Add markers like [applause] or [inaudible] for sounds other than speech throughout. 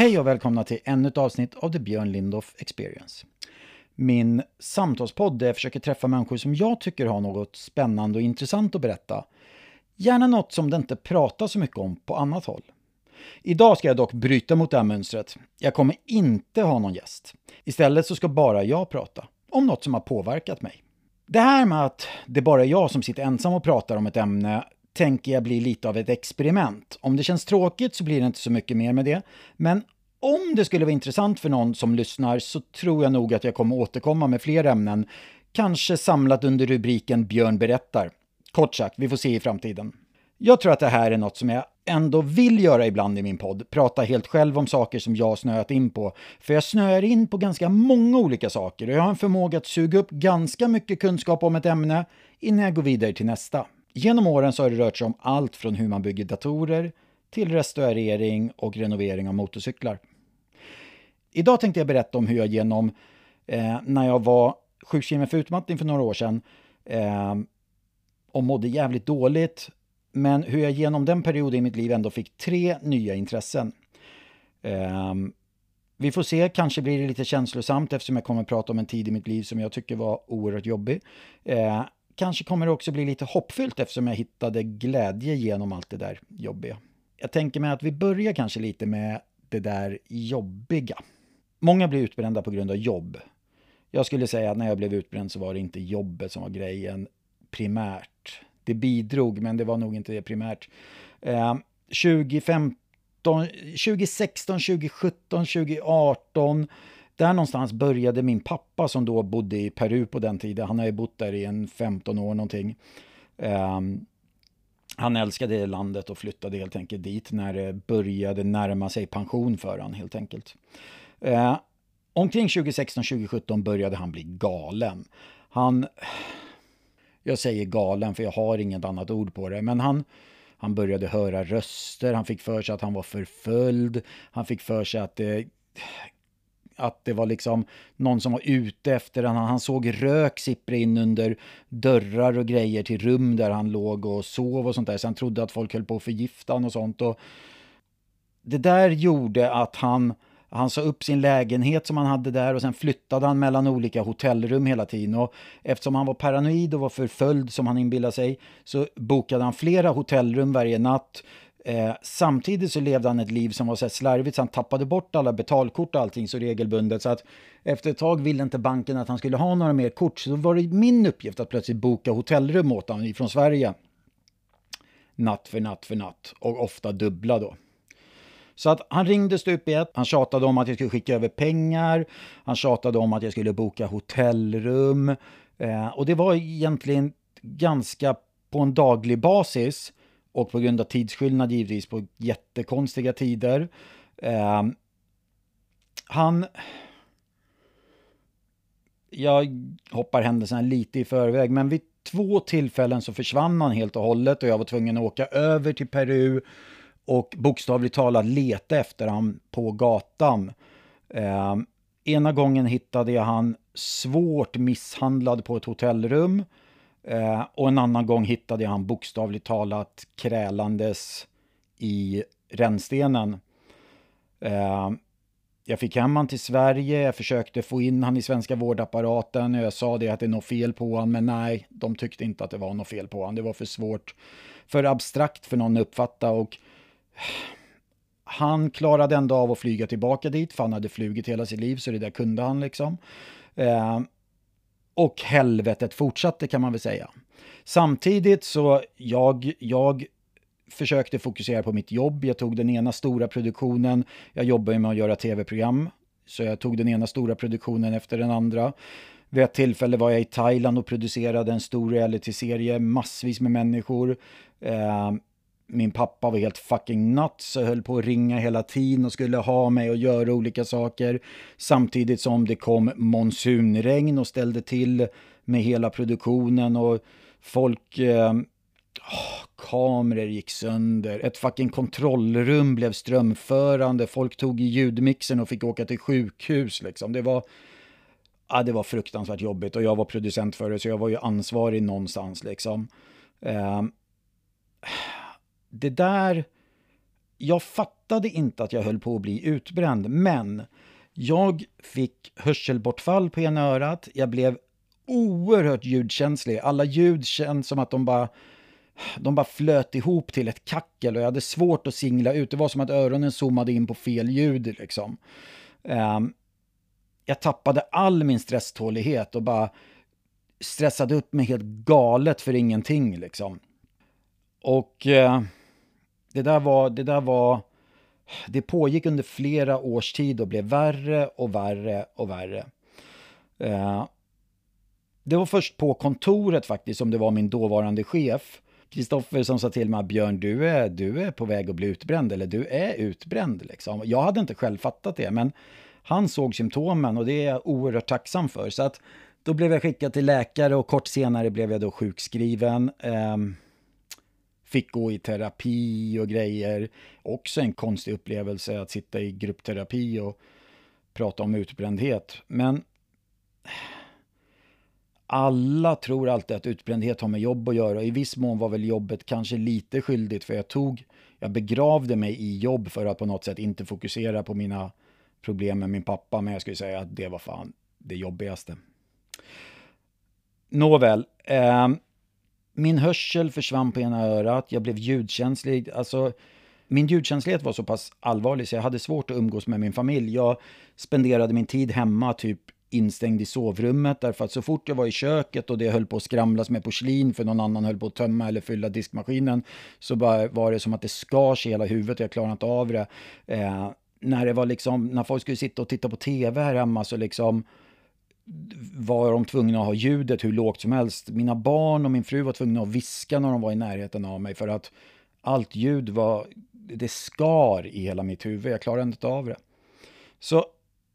Hej och välkomna till ännu ett avsnitt av The Björn Lindorff Experience. Min samtalspodd där jag försöker träffa människor som jag tycker har något spännande och intressant att berätta. Gärna något som det inte pratas så mycket om på annat håll. Idag ska jag dock bryta mot det här mönstret. Jag kommer inte ha någon gäst. Istället så ska bara jag prata om något som har påverkat mig. Det här med att det bara är jag som sitter ensam och pratar om ett ämne tänker jag bli lite av ett experiment. Om det känns tråkigt så blir det inte så mycket mer med det. Men om det skulle vara intressant för någon som lyssnar så tror jag nog att jag kommer återkomma med fler ämnen. Kanske samlat under rubriken Björn berättar. Kort sagt, vi får se i framtiden. Jag tror att det här är något som jag ändå vill göra ibland i min podd. Prata helt själv om saker som jag snöat in på. För jag snöar in på ganska många olika saker och jag har en förmåga att suga upp ganska mycket kunskap om ett ämne innan jag går vidare till nästa. Genom åren så har det rört sig om allt från hur man bygger datorer till restaurering och renovering av motorcyklar. Idag tänkte jag berätta om hur jag genom, eh, när jag var sjukskriven för utmattning för några år sedan eh, och mådde jävligt dåligt, men hur jag genom den perioden i mitt liv ändå fick tre nya intressen. Eh, vi får se, kanske blir det lite känslosamt eftersom jag kommer att prata om en tid i mitt liv som jag tycker var oerhört jobbig. Eh, Kanske kommer det också bli lite hoppfyllt eftersom jag hittade glädje genom allt det där jobbiga. Jag tänker mig att vi börjar kanske lite med det där jobbiga. Många blir utbrända på grund av jobb. Jag skulle säga att när jag blev utbränd så var det inte jobbet som var grejen primärt. Det bidrog, men det var nog inte det primärt. Eh, 2015, 2016, 2017, 2018 där någonstans började min pappa som då bodde i Peru på den tiden. Han har ju bott där i en 15 år någonting. Um, han älskade landet och flyttade helt enkelt dit när det började närma sig pension för han helt enkelt. Uh, omkring 2016-2017 började han bli galen. Han... Jag säger galen för jag har inget annat ord på det, men han... Han började höra röster, han fick för sig att han var förföljd, han fick för sig att det att det var liksom någon som var ute efter honom. Han såg rök sippra in under dörrar och grejer till rum där han låg och sov och sånt där. Så han trodde att folk höll på att förgifta honom och sånt. Och det där gjorde att han, han sa upp sin lägenhet som han hade där och sen flyttade han mellan olika hotellrum hela tiden. Och eftersom han var paranoid och var förföljd som han inbillade sig så bokade han flera hotellrum varje natt Eh, samtidigt så levde han ett liv som var så slarvigt så han tappade bort alla betalkort och allting så regelbundet. Så att efter ett tag ville inte banken att han skulle ha några mer kort. Så då var det min uppgift att plötsligt boka hotellrum åt honom från Sverige. Natt för natt för natt och ofta dubbla då. Så att han ringde stup i ett. Han tjatade om att jag skulle skicka över pengar. Han tjatade om att jag skulle boka hotellrum. Eh, och det var egentligen ganska på en daglig basis och på grund av tidsskillnad givetvis på jättekonstiga tider. Eh, han... Jag hoppar händelserna lite i förväg, men vid två tillfällen så försvann han helt och hållet och jag var tvungen att åka över till Peru och bokstavligt talat leta efter honom på gatan. Eh, ena gången hittade jag han svårt misshandlad på ett hotellrum. Eh, och en annan gång hittade jag han bokstavligt talat krälandes i rännstenen. Eh, jag fick hem han till Sverige, jag försökte få in han i svenska vårdapparaten och jag sa det att det är något fel på honom, men nej, de tyckte inte att det var något fel på honom. Det var för svårt, för abstrakt för någon att uppfatta och han klarade ändå av att flyga tillbaka dit, för han hade flugit hela sitt liv, så det där kunde han liksom. Eh, och helvetet fortsatte kan man väl säga. Samtidigt så jag, jag försökte fokusera på mitt jobb. Jag tog den ena stora produktionen. Jag jobbar ju med att göra tv-program. Så jag tog den ena stora produktionen efter den andra. Vid ett tillfälle var jag i Thailand och producerade en stor realityserie, massvis med människor. Eh, min pappa var helt fucking nuts och höll på att ringa hela tiden och skulle ha mig och göra olika saker. Samtidigt som det kom monsunregn och ställde till med hela produktionen och folk... Eh, oh, kameror gick sönder, ett fucking kontrollrum blev strömförande, folk tog i ljudmixen och fick åka till sjukhus liksom. Det var... Ja, det var fruktansvärt jobbigt och jag var producent för det så jag var ju ansvarig någonstans liksom. Eh, det där jag fattade inte att jag höll på att bli utbränd, men jag fick hörselbortfall på ena örat. Jag blev oerhört ljudkänslig. Alla ljud känns som att de bara, de bara flöt ihop till ett kackel och jag hade svårt att singla ut. Det var som att öronen zoomade in på fel ljud. Liksom. Um, jag tappade all min stresstålighet och bara stressade upp mig helt galet för ingenting. Liksom. Och uh, det där var, det där var, det pågick under flera års tid och blev värre och värre och värre. Eh, det var först på kontoret faktiskt som det var min dåvarande chef, Kristoffer, som sa till mig Björn, du är, du är på väg att bli utbränd, eller du är utbränd. Liksom. Jag hade inte själv fattat det, men han såg symptomen och det är jag oerhört tacksam för. Så att då blev jag skickad till läkare och kort senare blev jag då sjukskriven. Eh, fick gå i terapi och grejer. Också en konstig upplevelse att sitta i gruppterapi och prata om utbrändhet. Men alla tror alltid att utbrändhet har med jobb att göra. I viss mån var väl jobbet kanske lite skyldigt för jag tog, jag begravde mig i jobb för att på något sätt inte fokusera på mina problem med min pappa. Men jag skulle säga att det var fan det jobbigaste. Nåväl, eh, min hörsel försvann på ena örat, jag blev ljudkänslig. Alltså, min ljudkänslighet var så pass allvarlig så jag hade svårt att umgås med min familj. Jag spenderade min tid hemma typ instängd i sovrummet därför att så fort jag var i köket och det höll på att skramlas med porslin för någon annan höll på att tömma eller fylla diskmaskinen så bara var det som att det skars i hela huvudet, jag klarade inte av det. Eh, när det var liksom, när folk skulle sitta och titta på tv här hemma så liksom var de tvungna att ha ljudet hur lågt som helst. Mina barn och min fru var tvungna att viska när de var i närheten av mig för att allt ljud var, det skar i hela mitt huvud, jag klarade inte av det. Så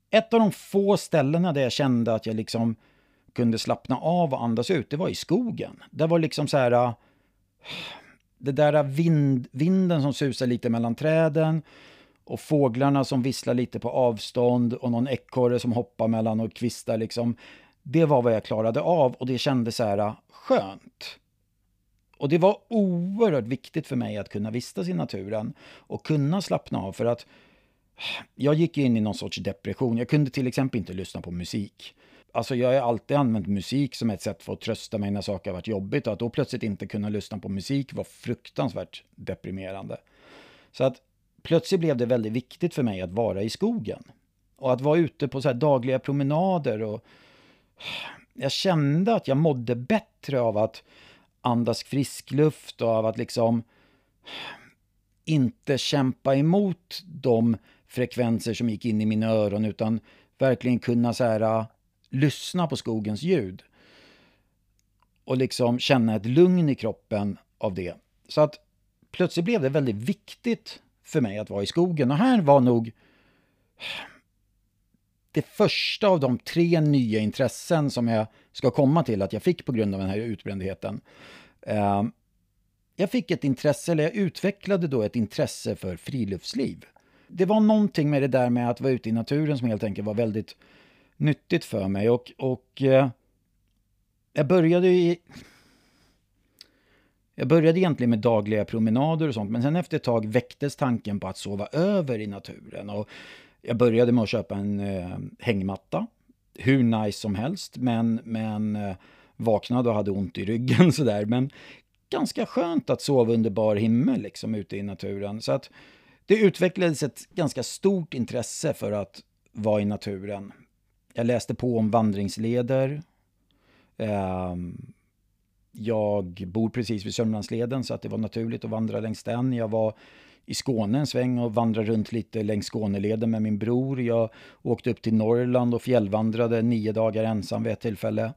ett av de få ställena där jag kände att jag liksom kunde slappna av och andas ut, det var i skogen. Det var liksom så här... Ah, det där vind, vinden som susar lite mellan träden och fåglarna som visslar lite på avstånd och någon ekorre som hoppar mellan och kvistar liksom. Det var vad jag klarade av och det kändes så här äh, skönt. Och det var oerhört viktigt för mig att kunna vistas i naturen och kunna slappna av för att äh, jag gick in i någon sorts depression. Jag kunde till exempel inte lyssna på musik. Alltså jag har alltid använt musik som ett sätt för att trösta mig när saker har varit jobbigt och att då plötsligt inte kunna lyssna på musik var fruktansvärt deprimerande. Så att plötsligt blev det väldigt viktigt för mig att vara i skogen. Och att vara ute på så dagliga promenader och jag kände att jag mådde bättre av att andas frisk luft och av att liksom inte kämpa emot de frekvenser som gick in i mina öron utan verkligen kunna så här, äh, lyssna på skogens ljud. Och liksom känna ett lugn i kroppen av det. Så att plötsligt blev det väldigt viktigt för mig att vara i skogen. Och här var nog det första av de tre nya intressen som jag ska komma till att jag fick på grund av den här utbrändheten. Ehm, jag fick ett intresse, eller jag utvecklade då ett intresse för friluftsliv det var någonting med det där med att vara ute i naturen som helt enkelt var väldigt nyttigt för mig. Och, och eh, jag började i... Jag började egentligen med dagliga promenader och sånt, men sen efter ett tag väcktes tanken på att sova över i naturen. Och jag började med att köpa en eh, hängmatta, hur nice som helst, men, men eh, vaknade och hade ont i ryggen [laughs] sådär. Men ganska skönt att sova under bar himmel liksom ute i naturen. Så att det utvecklades ett ganska stort intresse för att vara i naturen. Jag läste på om vandringsleder. eh, jag bor precis vid Sörmlandsleden så att det var naturligt att vandra längs den. Jag var i Skåne en sväng och vandrade runt lite längs Skåneleden med min bror. Jag åkte upp till Norrland och fjällvandrade nio dagar ensam vid ett tillfälle.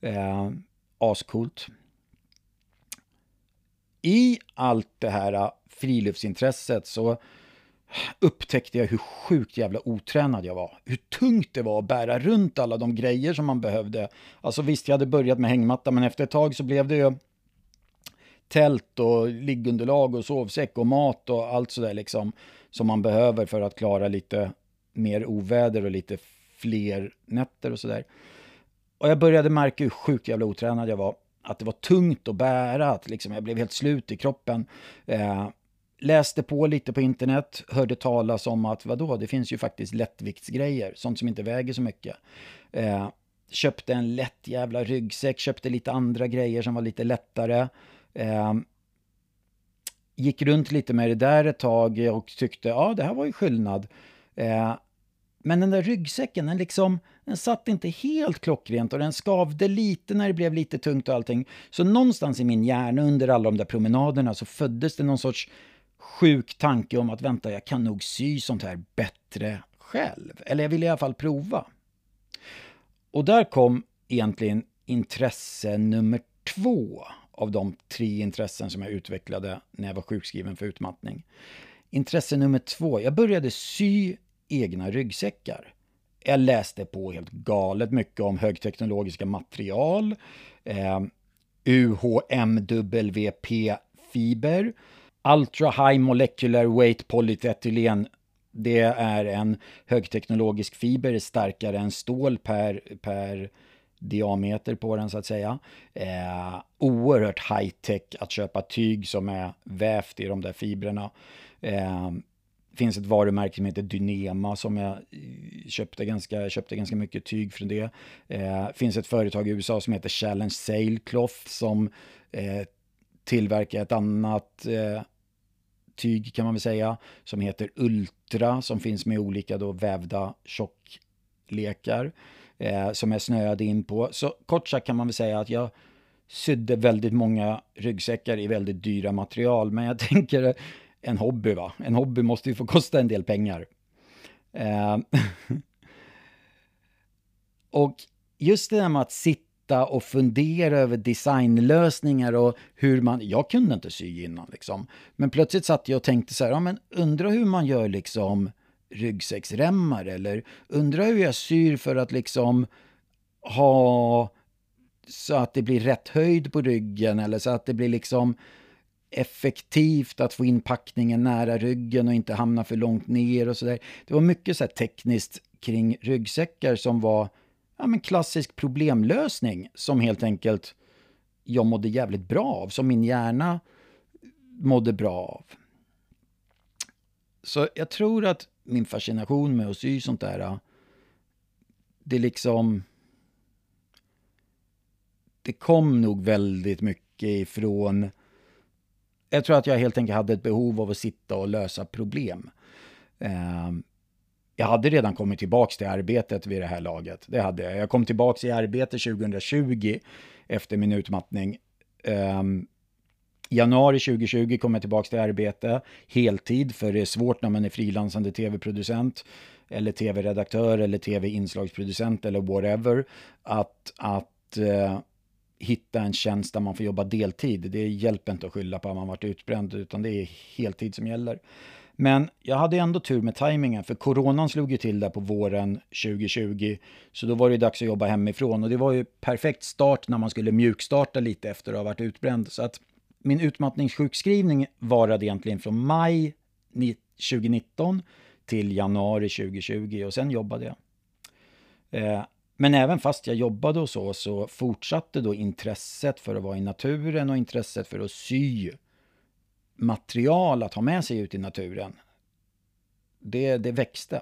Eh, ascoolt. I allt det här ah, friluftsintresset så upptäckte jag hur sjukt jävla otränad jag var. Hur tungt det var att bära runt alla de grejer som man behövde. Alltså visst, jag hade börjat med hängmatta, men efter ett tag så blev det ju tält och liggunderlag och sovsäck och mat och allt sådär liksom som man behöver för att klara lite mer oväder och lite fler nätter och sådär. Och jag började märka hur sjukt jävla otränad jag var. Att det var tungt att bära, att liksom jag blev helt slut i kroppen. Eh, läste på lite på internet, hörde talas om att vadå, det finns ju faktiskt lättviktsgrejer, sånt som inte väger så mycket. Eh, köpte en lätt jävla ryggsäck, köpte lite andra grejer som var lite lättare. Eh, gick runt lite med det där ett tag och tyckte, ja det här var ju skillnad. Eh, men den där ryggsäcken, den liksom, den satt inte helt klockrent och den skavde lite när det blev lite tungt och allting. Så någonstans i min hjärna under alla de där promenaderna så föddes det någon sorts sjuk tanke om att vänta, jag kan nog sy sånt här bättre själv. Eller jag vill i alla fall prova. Och där kom egentligen intresse nummer två av de tre intressen som jag utvecklade när jag var sjukskriven för utmattning. Intresse nummer två, jag började sy egna ryggsäckar. Jag läste på helt galet mycket om högteknologiska material, eh, UHMWP-fiber, Ultra High Molecular Weight Polyethylen det är en högteknologisk fiber, starkare än stål per, per diameter på den så att säga. Eh, oerhört high tech att köpa tyg som är vävt i de där fibrerna. Eh, finns ett varumärke som heter Dynema som jag eh, köpte ganska, köpte ganska mycket tyg från det. Eh, finns ett företag i USA som heter Challenge Sailcloth som eh, tillverkar ett annat eh, tyg kan man väl säga, som heter Ultra, som finns med olika då vävda tjocklekar eh, som jag snöade in på. Så kort sagt kan man väl säga att jag sydde väldigt många ryggsäckar i väldigt dyra material, men jag [laughs] tänker en hobby va? En hobby måste ju få kosta en del pengar. Eh, [laughs] och just det där med att sitta sitta och fundera över designlösningar och hur man... Jag kunde inte sy innan liksom. Men plötsligt satt jag och tänkte så här, ja men undra hur man gör liksom ryggsäcksremmar eller undra hur jag syr för att liksom ha så att det blir rätt höjd på ryggen eller så att det blir liksom effektivt att få in packningen nära ryggen och inte hamna för långt ner och sådär. Det var mycket så tekniskt kring ryggsäckar som var ja, men klassisk problemlösning som helt enkelt jag mådde jävligt bra av, som min hjärna mådde bra av. Så jag tror att min fascination med att sy sånt där, det liksom... Det kom nog väldigt mycket ifrån... Jag tror att jag helt enkelt hade ett behov av att sitta och lösa problem. Ehm, jag hade redan kommit tillbaka till arbetet vid det här laget. Det hade jag. Jag kom tillbaka i arbete 2020 efter min utmattning. Um, januari 2020 kom jag tillbaka till arbete heltid, för det är svårt när man är frilansande tv-producent eller tv-redaktör eller tv-inslagsproducent eller whatever, att, att uh, hitta en tjänst där man får jobba deltid. Det hjälper inte att skylla på att man varit utbränd, utan det är heltid som gäller. Men jag hade ändå tur med tajmingen, för coronan slog ju till där på våren 2020. Så då var det dags att jobba hemifrån och det var ju perfekt start när man skulle mjukstarta lite efter att ha varit utbränd. Så att min utmattningssjukskrivning varade egentligen från maj 2019 till januari 2020 och sen jobbade jag. Eh, men även fast jag jobbade och så, så fortsatte då intresset för att vara i naturen och intresset för att sy material att ha med sig ut i naturen, det, det växte.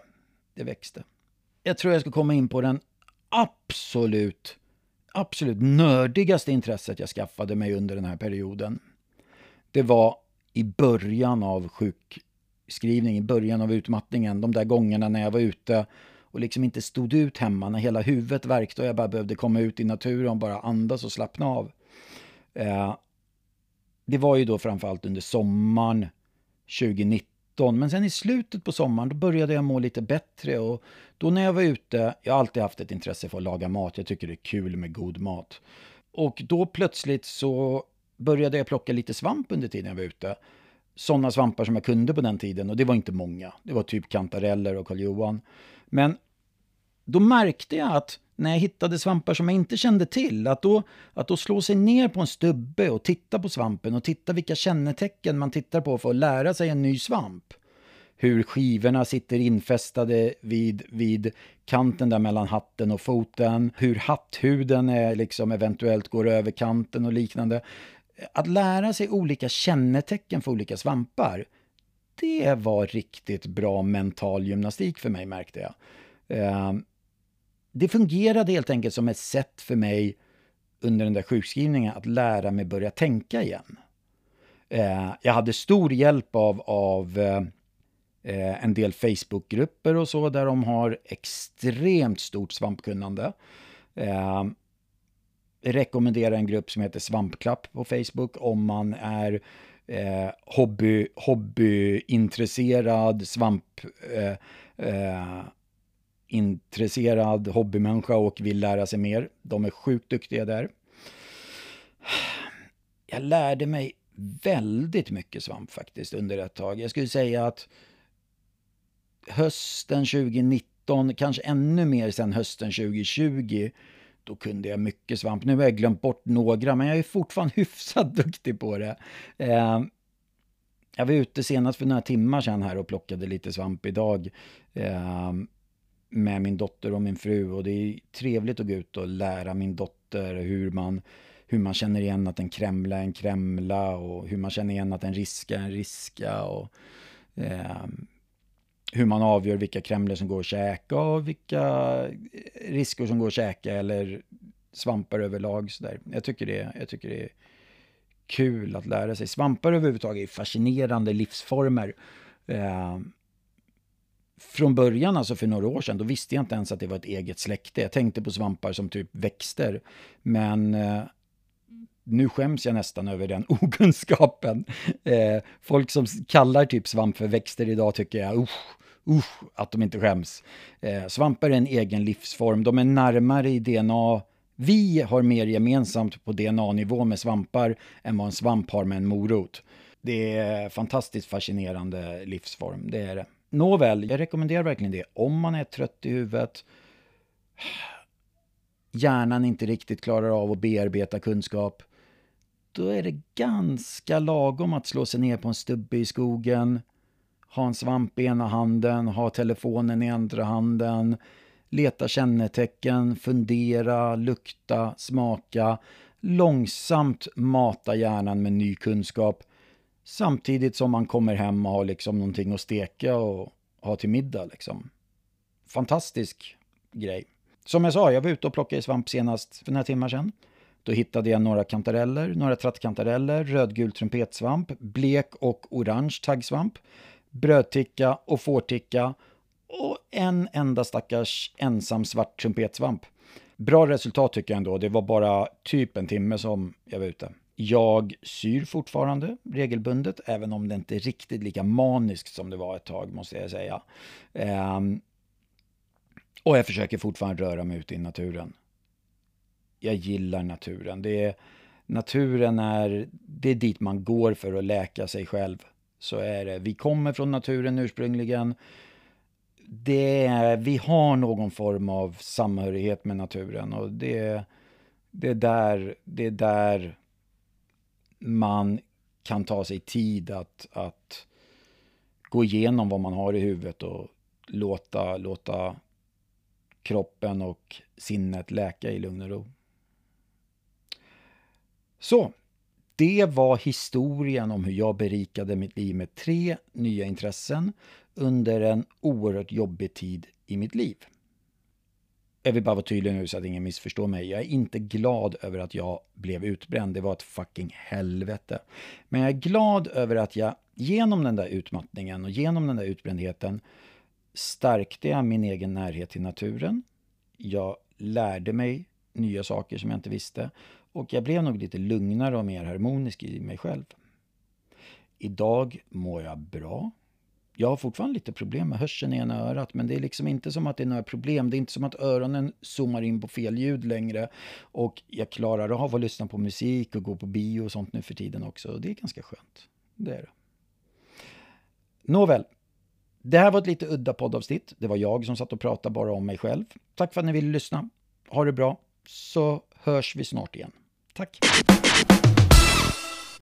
Det växte. Jag tror jag ska komma in på den absolut, absolut nördigaste intresset jag skaffade mig under den här perioden. Det var i början av sjukskrivning, i början av utmattningen, de där gångerna när jag var ute och liksom inte stod ut hemma, när hela huvudet värkte och jag bara behövde komma ut i naturen och bara andas och slappna av. Eh, det var ju då framförallt under sommaren 2019. Men sen i slutet på sommaren då började jag må lite bättre. Och då när jag var ute, jag har alltid haft ett intresse för att laga mat. Jag tycker det är kul med god mat. Och då plötsligt så började jag plocka lite svamp under tiden jag var ute. Sådana svampar som jag kunde på den tiden och det var inte många. Det var typ kantareller och Karl Johan. Men då märkte jag att när jag hittade svampar som jag inte kände till, att då, att då slå sig ner på en stubbe och titta på svampen och titta vilka kännetecken man tittar på för att lära sig en ny svamp. Hur skivorna sitter infästade vid, vid kanten där mellan hatten och foten, hur hatthuden är, liksom eventuellt går över kanten och liknande. Att lära sig olika kännetecken för olika svampar, det var riktigt bra mental gymnastik för mig märkte jag. Eh, det fungerade helt enkelt som ett sätt för mig under den där sjukskrivningen att lära mig börja tänka igen. Eh, jag hade stor hjälp av, av eh, en del Facebookgrupper och så där de har extremt stort svampkunnande. Eh, rekommenderar en grupp som heter Svampklapp på Facebook om man är eh, hobby, hobbyintresserad, svamp... Eh, eh, intresserad hobbymänniska och vill lära sig mer. De är sjukt duktiga där. Jag lärde mig väldigt mycket svamp faktiskt under ett tag. Jag skulle säga att hösten 2019, kanske ännu mer sen hösten 2020, då kunde jag mycket svamp. Nu har jag glömt bort några, men jag är fortfarande [laughs] hyfsat duktig på det. Eh, jag var ute senast för några timmar sedan här och plockade lite svamp idag eh, med min dotter och min fru. Och det är trevligt att gå ut och lära min dotter hur man, hur man känner igen att en kremla är en kremla och hur man känner igen att en riska är en riska. Och, eh, hur man avgör vilka kremlor som går att käka och vilka risker som går att käka eller svampar överlag. Så där. Jag, tycker det, jag tycker det är kul att lära sig. Svampar överhuvudtaget är fascinerande livsformer. Eh, från början, alltså för några år sedan, då visste jag inte ens att det var ett eget släkte. Jag tänkte på svampar som typ växter. Men eh, nu skäms jag nästan över den [laughs] okunskapen. Eh, folk som kallar typ svamp för växter idag tycker jag, usch, usch, att de inte skäms. Eh, svampar är en egen livsform, de är närmare i DNA vi har mer gemensamt på DNA-nivå med svampar än vad en svamp har med en morot. Det är fantastiskt fascinerande livsform, det är det. Nåväl, jag rekommenderar verkligen det. Om man är trött i huvudet, hjärnan inte riktigt klarar av att bearbeta kunskap, då är det ganska lagom att slå sig ner på en stubbe i skogen, ha en svamp i ena handen, ha telefonen i andra handen, leta kännetecken, fundera, lukta, smaka, långsamt mata hjärnan med ny kunskap samtidigt som man kommer hem och har liksom någonting att steka och ha till middag. Liksom. Fantastisk grej. Som jag sa, jag var ute och plockade svamp senast för några timmar sedan. Då hittade jag några kantareller, några trattkantareller, rödgul trumpetsvamp, blek och orange taggsvamp, brödticka och fårticka och en enda stackars ensam svart trumpetsvamp. Bra resultat tycker jag ändå. Det var bara typ en timme som jag var ute. Jag syr fortfarande regelbundet, även om det inte är riktigt lika maniskt som det var ett tag, måste jag säga. Um, och jag försöker fortfarande röra mig ute i naturen. Jag gillar naturen. Det är, naturen är, det är dit man går för att läka sig själv. Så är det. Vi kommer från naturen ursprungligen det, vi har någon form av samhörighet med naturen och det, det, är där, det är där man kan ta sig tid att, att gå igenom vad man har i huvudet och låta, låta kroppen och sinnet läka i lugn och ro. Så, det var historien om hur jag berikade mitt liv med tre nya intressen under en oerhört jobbig tid i mitt liv. Jag vill bara vara tydlig nu så att ingen missförstår mig. Jag är inte glad över att jag blev utbränd. Det var ett fucking helvete. Men jag är glad över att jag genom den där utmattningen och genom den där utbrändheten stärkte jag min egen närhet till naturen. Jag lärde mig nya saker som jag inte visste och jag blev nog lite lugnare och mer harmonisk i mig själv. Idag mår jag bra. Jag har fortfarande lite problem med hörseln i ena örat, men det är liksom inte som att det är några problem. Det är inte som att öronen zoomar in på fel ljud längre. Och jag klarar av att lyssna på musik och gå på bio och sånt nu för tiden också. Det är ganska skönt. Det är det. Nåväl. Det här var ett lite udda poddavsnitt. Det var jag som satt och pratade bara om mig själv. Tack för att ni ville lyssna. Ha det bra, så hörs vi snart igen. Tack!